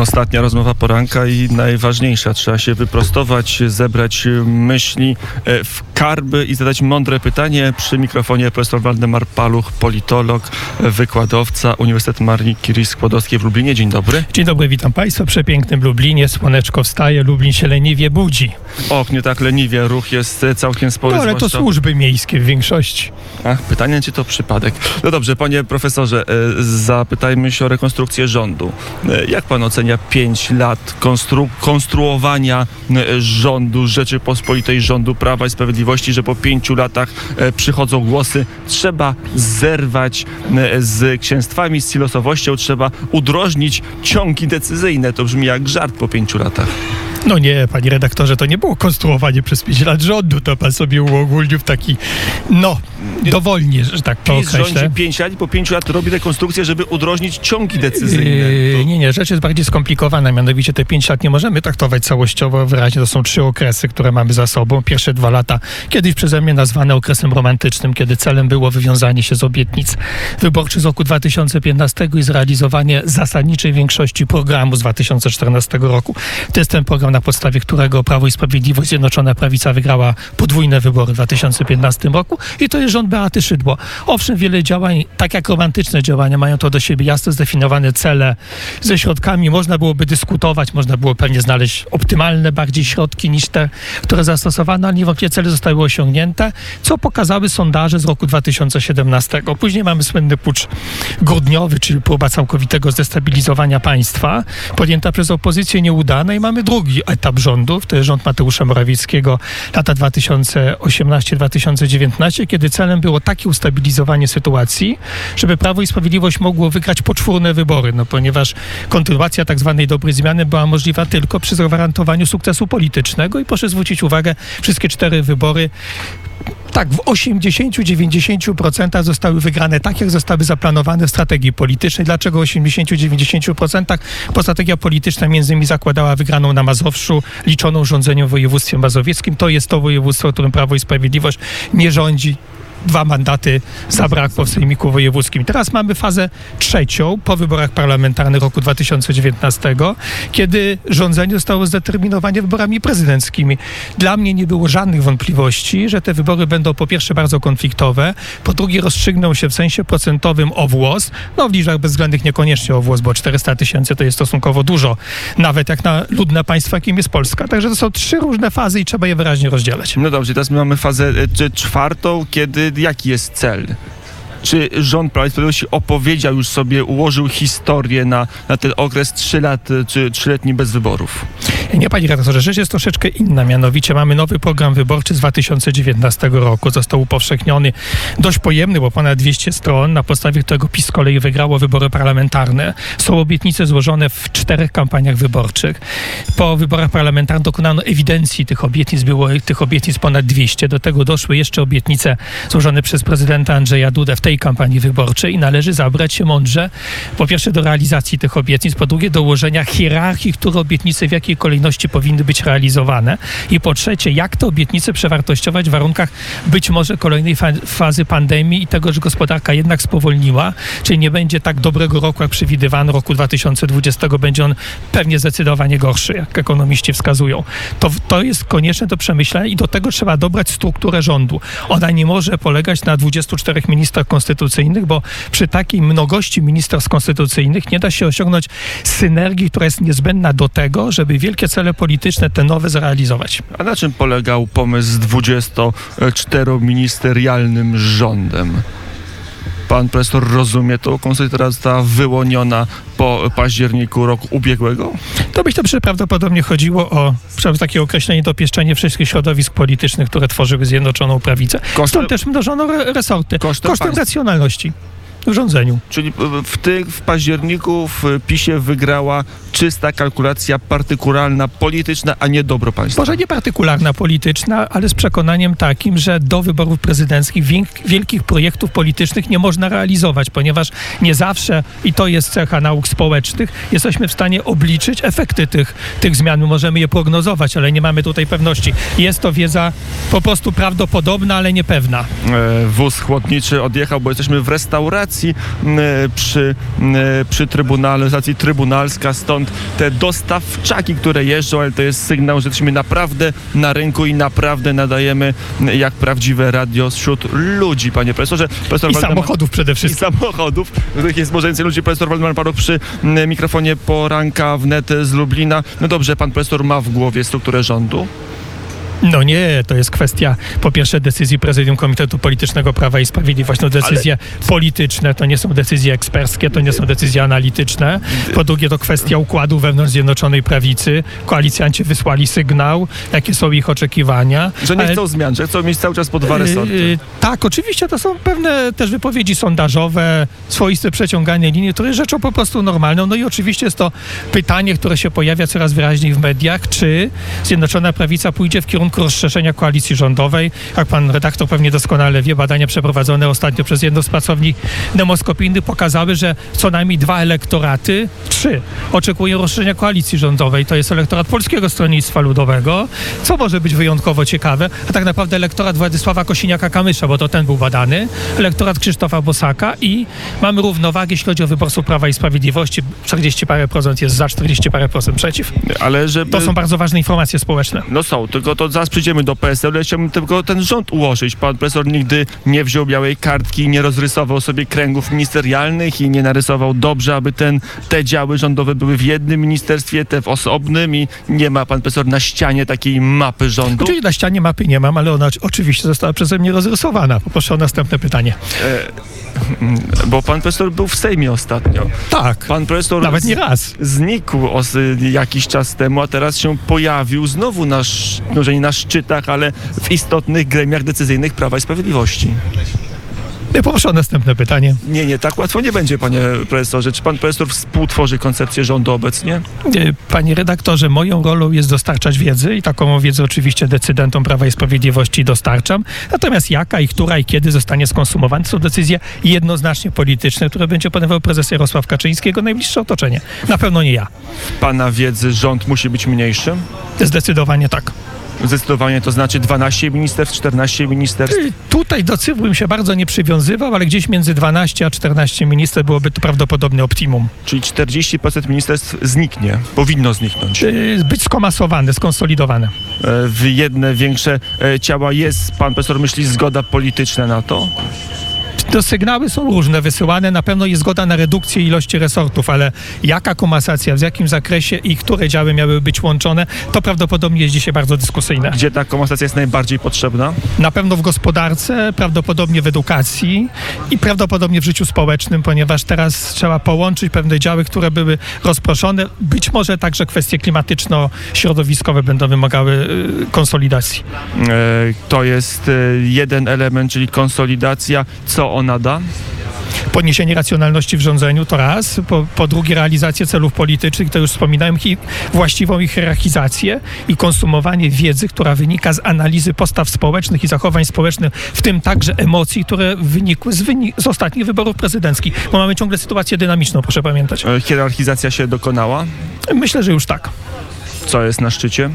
Ostatnia rozmowa poranka i najważniejsza. Trzeba się wyprostować, zebrać myśli e, w karby i zadać mądre pytanie. Przy mikrofonie profesor Waldemar Paluch, politolog, wykładowca Uniwersytet Marii Curie-Skłodowskiej w Lublinie. Dzień dobry. Dzień dobry, witam Państwa. W przepięknym Lublinie słoneczko wstaje, Lublin się leniwie budzi. Och, nie tak leniwie, ruch jest e, całkiem spory. No ale to służby miejskie w większości. Ach, pytanie, czy to przypadek? No dobrze, panie profesorze, e, zapytajmy się o rekonstrukcję rządu. Jak pan ocenia 5 lat konstru konstruowania e, rządu Rzeczypospolitej, rządu Prawa i Sprawiedliwości, że po pięciu latach e, przychodzą głosy, trzeba zerwać e, z księstwami, z silosowością, trzeba udrożnić ciągi decyzyjne. To brzmi jak żart po pięciu latach. No nie, panie redaktorze, to nie było konstruowanie przez 5 lat rządu, to pan sobie uogólnił w taki, no, dowolnie, że tak to PiS określę. rządzi 5 lat i po pięciu lat robi rekonstrukcję, żeby udrożnić ciągi decyzyjne. Yy, To- nie, nie, rzecz jest bardziej skomplikowana, mianowicie te pięć lat nie możemy traktować całościowo, wyraźnie to są trzy okresy, które mamy za sobą. Pierwsze dwa lata, kiedyś przeze mnie nazwane okresem romantycznym, kiedy celem było wywiązanie się z obietnic wyborczych z roku 2015 i zrealizowanie zasadniczej większości programu z 2014 roku. To jest ten program, na podstawie którego Prawo i Sprawiedliwość Zjednoczona Prawica wygrała podwójne wybory w 2015 roku i to jest rząd Beaty Szydło. Owszem, wiele działań, tak jak romantyczne działania, mają to do siebie jasno zdefiniowane cele ze środkami. Można byłoby dyskutować, można było pewnie znaleźć optymalne bardziej środki niż te, które zastosowano, ale niewątpliwie cele zostały osiągnięte, co pokazały sondaże z roku 2017. Później mamy słynny pucz grudniowy, czyli próba całkowitego zdestabilizowania państwa, podjęta przez opozycję nieudana i mamy drugi etap rządów, to jest rząd Mateusza Morawieckiego lata 2018-2019, kiedy celem było takie ustabilizowanie sytuacji, żeby Prawo i Sprawiedliwość mogło wygrać poczwórne wybory, no ponieważ kontynuacja tak zwanej dobrej zmiany była możliwa tylko przy zagwarantowaniu sukcesu politycznego i proszę zwrócić uwagę, wszystkie cztery wybory tak, w 80-90% zostały wygrane tak, jak zostały zaplanowane w strategii politycznej. Dlaczego 80-90%? Bo strategia polityczna między innymi zakładała wygraną na Mazowszu, liczoną rządzeniem w województwie mazowieckim. To jest to województwo, którym Prawo i Sprawiedliwość nie rządzi. Dwa mandaty zabrakło w Sejmiku Wojewódzkim. Teraz mamy fazę trzecią po wyborach parlamentarnych roku 2019, kiedy rządzenie zostało zdeterminowane wyborami prezydenckimi. Dla mnie nie było żadnych wątpliwości, że te wybory będą po pierwsze bardzo konfliktowe, po drugie rozstrzygną się w sensie procentowym o włos, no w liczbach bezwzględnych niekoniecznie o włos, bo 400 tysięcy to jest stosunkowo dużo, nawet jak na ludne państwo, jakim jest Polska. Także to są trzy różne fazy i trzeba je wyraźnie rozdzielać. No dobrze, teraz my mamy fazę e, czwartą, kiedy jaki jest cel? Czy rząd Prawa i Sprawiedliwości opowiedział już sobie, ułożył historię na, na ten okres 3 lat, e, czy trzyletni bez wyborów? Nie, panie redaktorze, rzecz jest troszeczkę inna. Mianowicie mamy nowy program wyborczy z 2019 roku. Został upowszechniony dość pojemny, bo ponad 200 stron, na podstawie którego PiS z kolei wygrało wybory parlamentarne. Są obietnice złożone w czterech kampaniach wyborczych. Po wyborach parlamentarnych dokonano ewidencji tych obietnic. Było tych obietnic ponad 200. Do tego doszły jeszcze obietnice złożone przez prezydenta Andrzeja Dudę w tej kampanii wyborczej należy zabrać się mądrze, po pierwsze do realizacji tych obietnic, po drugie do ułożenia hierarchii, które obietnice w jakiej kolejności powinny być realizowane i po trzecie, jak te obietnice przewartościować w warunkach być może kolejnej fa fazy pandemii i tego, że gospodarka jednak spowolniła, czyli nie będzie tak dobrego roku, jak przewidywano, roku 2020 będzie on pewnie zdecydowanie gorszy, jak ekonomiści wskazują. To, to jest konieczne do przemyślenia i do tego trzeba dobrać strukturę rządu. Ona nie może polegać na 24 ministrach konstytucyjnych, bo przy takiej mnogości ministerstw konstytucyjnych nie da się osiągnąć synergii, która jest niezbędna do tego, żeby wielkie cele polityczne, te nowe, zrealizować. A na czym polegał pomysł z 24-ministerialnym rządem? Pan profesor rozumie tą została wyłoniona po październiku roku ubiegłego? To być to prawdopodobnie chodziło o takie określenie dopieszczenie wszystkich środowisk politycznych, które tworzyły Zjednoczoną Prawicę. Kosztem- Stąd też mnożono re- resorty. Kosztem Kosztem racjonalności w rządzeniu. Czyli w, ty, w październiku w PiSie wygrała czysta kalkulacja partykularna, polityczna, a nie dobro państwa. Może nie partykularna polityczna, ale z przekonaniem takim, że do wyborów prezydenckich wielkich projektów politycznych nie można realizować, ponieważ nie zawsze, i to jest cecha nauk społecznych, jesteśmy w stanie obliczyć efekty tych, tych zmian. My możemy je prognozować, ale nie mamy tutaj pewności. Jest to wiedza po prostu prawdopodobna, ale niepewna. E, Wóz chłodniczy odjechał, bo jesteśmy w restauracji stacji m, przy, m, przy Trybunale, stacji Trybunalska, stąd te dostawczaki, które jeżdżą, ale to jest sygnał, że jesteśmy naprawdę na rynku i naprawdę nadajemy m, jak prawdziwe radio wśród ludzi, panie profesorze. Profesor I Waldemar- samochodów przede i wszystkim. samochodów, w których jest może więcej ludzi. Profesor Waldemar Paruch przy mikrofonie poranka wnet z Lublina. No dobrze, pan profesor ma w głowie strukturę rządu. No nie, to jest kwestia po pierwsze decyzji Prezydium Komitetu Politycznego Prawa i Sprawiedliwości. No decyzje polityczne to nie są decyzje eksperckie, to nie są decyzje analityczne. Po drugie to kwestia układu wewnątrz Zjednoczonej Prawicy. Koalicjanci wysłali sygnał, jakie są ich oczekiwania. Że nie Ale- chcą zmian, że chcą mieć cały czas po dwa resorty. Yy, tak, oczywiście to są pewne też wypowiedzi sondażowe, swoiste przeciąganie linii, które jest rzeczą po prostu normalną. No i oczywiście jest to pytanie, które się pojawia coraz wyraźniej w mediach, czy Zjednoczona Prawica pójdzie w kierunku rozszerzenia koalicji rządowej. Jak pan redaktor pewnie doskonale wie, badania przeprowadzone ostatnio przez jedną z pracowni demoskopijnych pokazały, że co najmniej dwa elektoraty, trzy, oczekują rozszerzenia koalicji rządowej. To jest elektorat Polskiego Stronnictwa Ludowego, co może być wyjątkowo ciekawe, a tak naprawdę elektorat Władysława Kosiniaka-Kamysza, bo to ten był badany, elektorat Krzysztofa Bosaka i mamy równowagę, jeśli chodzi o wyborców Prawa i Sprawiedliwości. 40 parę procent jest za, 40 parę procent przeciw. Ale żeby... To są bardzo ważne informacje społeczne. No są, tylko to zaraz przyjdziemy do PSL, ale chciałbym tylko ten rząd ułożyć. Pan profesor nigdy nie wziął białej kartki, nie rozrysował sobie kręgów ministerialnych i nie narysował dobrze, aby ten, te działy rządowe były w jednym ministerstwie, te w osobnym i nie ma pan profesor na ścianie takiej mapy rządu. Czyli na ścianie mapy nie mam, ale ona oczy- oczywiście została przeze mnie rozrysowana. Poproszę o następne pytanie. Bo pan profesor był w Sejmie ostatnio. Tak, Pan profesor nawet nie raz. znikł os, jakiś czas temu, a teraz się pojawił znowu na, może nie na szczytach, ale w istotnych gremiach decyzyjnych Prawa i Sprawiedliwości. Poproszę o następne pytanie. Nie, nie, tak łatwo nie będzie, panie profesorze. Czy pan profesor współtworzy koncepcję rządu obecnie? E, Panie redaktorze, moją rolą jest dostarczać wiedzy i taką wiedzę oczywiście decydentom Prawa i Sprawiedliwości dostarczam. Natomiast jaka i która i kiedy zostanie skonsumowana, to są decyzje jednoznacznie polityczne, które będzie podejmował prezes Jarosław Kaczyński, jego najbliższe otoczenie. Na pewno nie ja. Pana wiedzy rząd musi być mniejszy? Zdecydowanie tak. Zdecydowanie to znaczy 12 ministerstw, 14 ministerstw. Tutaj do cyfr bym się bardzo nie przywiązywał, ale gdzieś między 12 a 14 minister byłoby to prawdopodobnie optimum. Czyli 40% ministerstw zniknie, powinno zniknąć. Y, Być skomasowane, skonsolidowane. E, W jedne większe e, ciała jest, pan profesor myśli, zgoda polityczna na to? To sygnały są różne wysyłane. Na pewno jest zgoda na redukcję ilości resortów, ale jaka komasacja, w jakim zakresie i które działy miały być łączone, to prawdopodobnie jest dzisiaj bardzo dyskusyjne. Gdzie ta komasacja jest najbardziej potrzebna? Na pewno w gospodarce, prawdopodobnie w edukacji i prawdopodobnie w życiu społecznym, ponieważ teraz trzeba połączyć pewne działy, które były rozproszone. Być może także kwestie klimatyczno-środowiskowe będą wymagały y, konsolidacji. E, To jest e, jeden element, czyli konsolidacja. Co ona da? podniesienie racjonalności w rządzeniu to raz, po, po drugie realizację celów politycznych, to już wspominałem, hi, właściwą ich hierarchizację i konsumowanie wiedzy, która wynika z analizy postaw społecznych i zachowań społecznych, w tym także emocji, które wynikły z, wyni- z ostatnich wyborów prezydenckich, bo mamy ciągle sytuację dynamiczną, proszę pamiętać. E, Hierarchizacja się dokonała. Myślę, że już tak. Co jest na szczycie?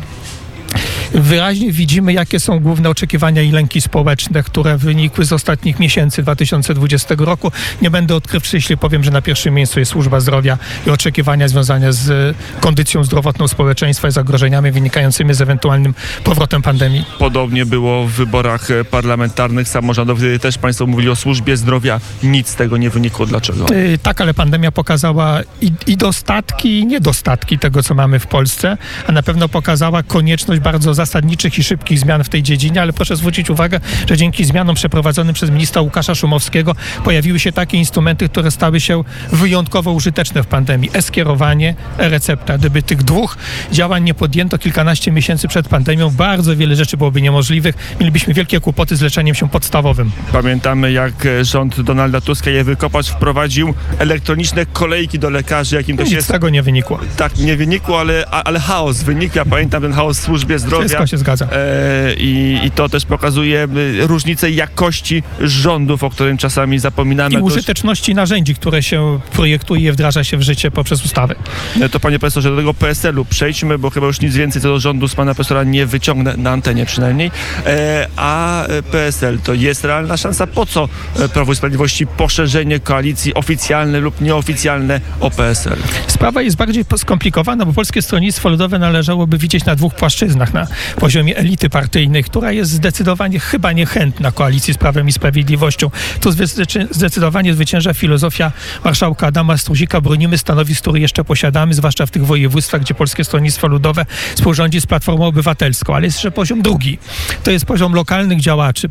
Wyraźnie widzimy, jakie są główne oczekiwania i lęki społeczne, które wynikły z ostatnich miesięcy 2020 roku. Nie będę odkrywczy, jeśli powiem, że na pierwszym miejscu jest służba zdrowia i oczekiwania związane z kondycją zdrowotną społeczeństwa i zagrożeniami wynikającymi z ewentualnym powrotem pandemii. Podobnie było w wyborach parlamentarnych, samorządowych. Też państwo mówili o służbie zdrowia. Nic z tego nie wynikło. Dlaczego? Y, Tak, ale pandemia pokazała i, i dostatki, i niedostatki tego, co mamy w Polsce, a na pewno pokazała konieczność bardzo zasadniczych i szybkich zmian w tej dziedzinie, ale proszę zwrócić uwagę, że dzięki zmianom przeprowadzonym przez ministra Łukasza Szumowskiego pojawiły się takie instrumenty, które stały się wyjątkowo użyteczne w pandemii. E-skierowanie, e-recepta. Gdyby tych dwóch działań nie podjęto kilkanaście miesięcy przed pandemią, bardzo wiele rzeczy byłoby niemożliwych. Mielibyśmy wielkie kłopoty z leczeniem się podstawowym. Pamiętamy, jak e, rząd Donalda Tuska je wykopać wprowadził elektroniczne kolejki do lekarzy, jakim to się Nic z tego nie wynikło. tak nie wynikło, ale, ale chaos wynikł. Ja pamiętam ten chaos w służbie zdrowia. Wszystko się zgadza. E, i, I to też pokazuje e, różnicę jakości rządów, o którym czasami zapominamy. I użyteczności narzędzi, które się projektuje i wdraża się w życie poprzez ustawy. E, To panie profesorze, do tego PSL-u przejdźmy, bo chyba już nic więcej co do rządu z pana profesora nie wyciągnę, na antenie przynajmniej. E, a PSL to jest realna szansa? Po co e, Prawo i Sprawiedliwości poszerzenie koalicji oficjalne lub nieoficjalne o PSL? Sprawa jest bardziej skomplikowana, bo Polskie Stronnictwo Ludowe należałoby widzieć na dwóch płaszczyznach. Na poziomie elity partyjnej, która jest zdecydowanie chyba niechętna koalicji z Prawem i Sprawiedliwością. Zdecy- zdecydowanie zwycięża filozofia marszałka Adama Struzika. Bronimy stanowisk, które jeszcze posiadamy, zwłaszcza w tych województwach, gdzie Polskie Stronnictwo Ludowe współrządzi z Platformą Obywatelską. Ale jest jeszcze poziom drugi. To jest poziom lokalnych działaczy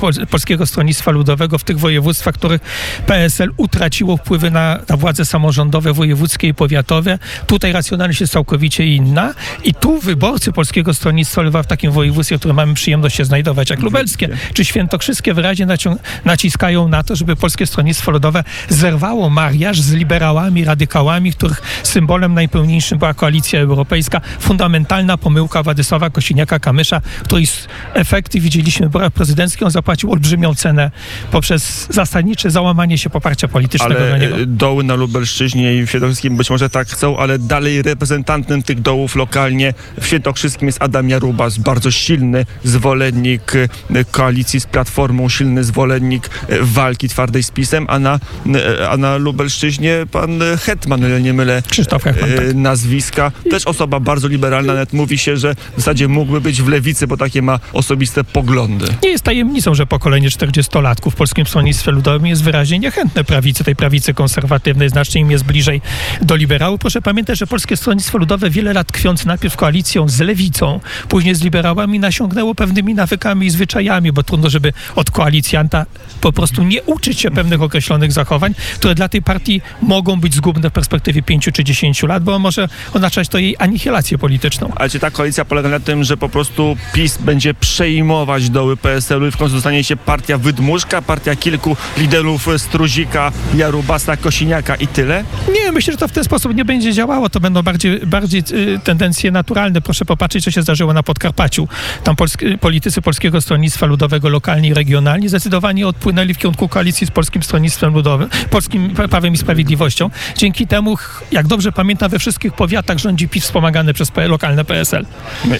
Pol- Polskiego Stronnictwa Ludowego w tych województwach, których PSL utraciło wpływy na, na władze samorządowe, wojewódzkie i powiatowe. Tutaj racjonalność jest całkowicie inna i tu wyborcy Polskiego Stronnictwa Ludowa w takim województwie, w którym mamy przyjemność się znajdować, jak lubelskie czy świętokrzyskie, wyraźnie naciskają na to, żeby Polskie Stronnictwo Ludowe zerwało mariaż z liberałami, radykałami, których symbolem najpełniejszym była koalicja europejska. Fundamentalna pomyłka Władysława Kosiniaka-Kamysza, której efekty widzieliśmy w wyborach prezydenckich. On zapłacił olbrzymią cenę poprzez zasadnicze załamanie się poparcia politycznego Ale na niego. e, doły na Lubelszczyźnie i w Świętokrzyskim być może tak chcą, ale dalej reprezentantem tych dołów lokalnie w Świętokrzyskim jest Adam Jarubas, bardzo silny zwolennik e, koalicji z Platformą, silny zwolennik e, walki twardej z PiSem, a na, e, a na Lubelszczyźnie pan Hetman, o ile nie mylę, Krzysztof Hetman, tak. nazwiska. Też osoba bardzo liberalna, nawet mówi się, że w zasadzie mógłby być w lewicy, bo takie ma osobiste poglądy. Nie jest tajemnicą, że pokolenie 40-latków w Polskim Stronnictwie Ludowym jest wyraźnie niechętne prawicy, tej prawicy konserwatywnej, znacznie im jest bliżej do liberałów. Proszę pamiętać, że Polskie Stronnictwo Ludowe wiele lat tkwiąc najpierw koalicją z lewicą, później z liberałami, nasiągnęło pewnymi nawykami i zwyczajami, bo trudno, żeby od koalicjanta po prostu nie uczyć się pewnych określonych zachowań, które dla tej partii mogą być zgubne w perspektywie 5 czy 10 lat, bo może oznaczać to jej anihilację polityczną. Ale czy ta koalicja polega na tym, że po prostu PiS będzie przejmować doły PSL-u i w końcu zostanie się partia wydmuszka, partia kilku liderów Struzika, Jarubasa, Kosiniaka i tyle? Nie, myślę, że to w ten sposób nie będzie działało. To będą bardziej, bardziej y, tendencje naturalne. Proszę popatrzeć, co się zdarzyło na Podkarpaciu. Tam politycy Polskiego Stronnictwa Ludowego, lokalni i regionalni, zdecydowanie odpłynęli w kierunku koalicji z Polskim Stronnictwem Ludowym, Polskim Prawem i Sprawiedliwością. Dzięki temu, jak dobrze pamiętam, we wszystkich powiatach rządzi PiS wspomagany przez lokalne PSL.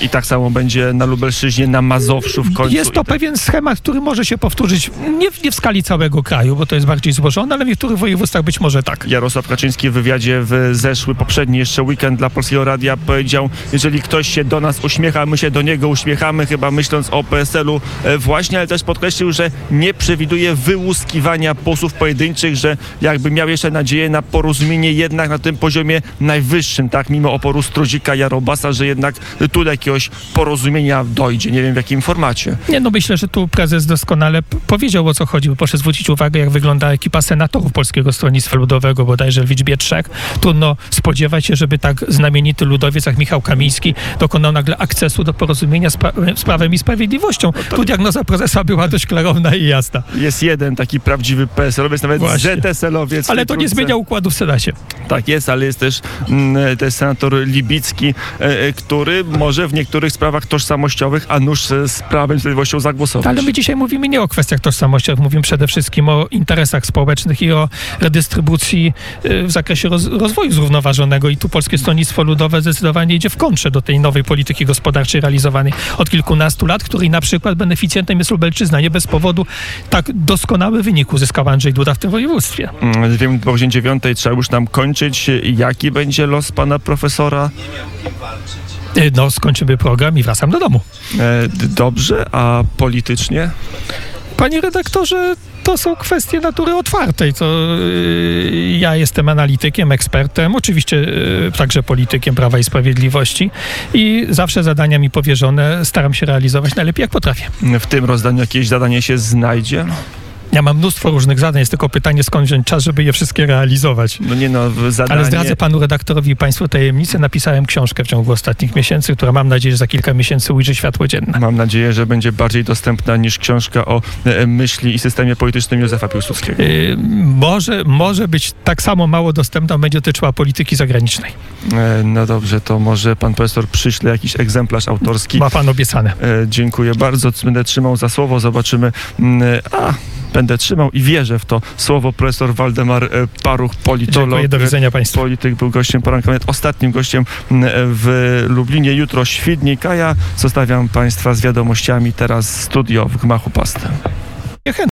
I tak samo będzie na Lubelszczyźnie, na Mazowszu w końcu. Jest to tak- pewien schemat, który może się powtórzyć nie w, nie w skali całego kraju, bo to jest bardziej złożone, ale w niektórych województwach być może tak. Jarosław Kaczyński w wywiadzie w zeszły, poprzedni jeszcze weekend dla Polskiego Radia powiedział, jeżeli ktoś się do nas uśmiecha, my się do niego uśmiechamy, chyba myśląc o PSL-u e, właśnie, ale też podkreślił, że nie przewiduje wyłuskiwania posłów pojedynczych, że jakby miał jeszcze nadzieję na porozumienie jednak na tym poziomie najwyższym, tak, mimo oporu Struzika, Jarobasa, że jednak tu do jakiegoś porozumienia dojdzie. Nie wiem w jakim formacie. Nie, no myślę, że tu prezes doskonale powiedział o co chodzi, proszę zwrócić uwagę, jak wygląda ekipa senatorów Polskiego Stronnictwa Ludowego, bodajże w liczbie trzech. Trudno spodziewać się, żeby tak znamienity ludowiec jak Michał Kamiński dokonał nagle akcesu do porozumienia z, pra- z Prawem i Sprawiedliwością. Tu diagnoza prezesa była dość klarowna i jasna. Jest jeden taki prawdziwy PSL-owiec, nawet. ZSL-owiec. Ale to nie zmienia układu w Senacie. Tak jest, ale jest też mm, też senator Libicki, e, e, który może w niektórych sprawach tożsamościowych, a nuż e, z Prawem i Sprawiedliwością zagłosować. Ale my dzisiaj mówimy nie o kwestiach tożsamościowych, mówimy przede wszystkim o interesach społecznych i o redystrybucji y, w zakresie roz, rozwoju zrównoważonego. I tu Polskie Stronnictwo Ludowe zdecydowanie idzie w kontrze do tej nowej polityki gospodarczej realizowanej od kilkunastu lat, której na przykład beneficjentem jest Lubelczyzna. Nie bez powodu tak doskonały wynik uzyskał Andrzej Duda w tym województwie. Mm, Wiem, po godzinie dziewiątej trzeba już nam kończyć. Jaki będzie los pana profesora? Y, No, skończymy program i wracam do domu. E, Dobrze, a politycznie? Panie redaktorze, to są kwestie natury otwartej. To yy, ja jestem analitykiem, ekspertem, oczywiście yy, także politykiem Prawa i Sprawiedliwości i zawsze zadania mi powierzone staram się realizować najlepiej jak potrafię. W tym rozdaniu jakieś zadanie się znajdzie? Ja mam mnóstwo różnych zadań, jest tylko pytanie, skąd wziąć czas, żeby je wszystkie realizować. No nie no, zadanie... Ale zdradzę panu redaktorowi i państwu tajemnicę. Napisałem książkę w ciągu ostatnich miesięcy, która mam nadzieję, że za kilka miesięcy ujrzy światło dzienne. Mam nadzieję, że będzie bardziej dostępna niż książka o e, myśli i systemie politycznym Józefa Piłsudskiego. Yy, może, może być tak samo mało dostępna, będzie dotyczyła polityki zagranicznej. E, No dobrze, to może pan profesor przyśle jakiś egzemplarz autorski. Ma pan obiecane. E, Dziękuję bardzo. Będę trzymał za słowo. Zobaczymy. Mm, A, będę trzymał i wierzę w to słowo. Profesor Waldemar e, Paruch, politolog. Dziękuję, do widzenia państwu. Polityk był gościem poranka, nawet ostatnim gościem mm, w Lublinie. Jutro Świdnik, a ja zostawiam państwa z wiadomościami teraz studio w Gmachu Pasty.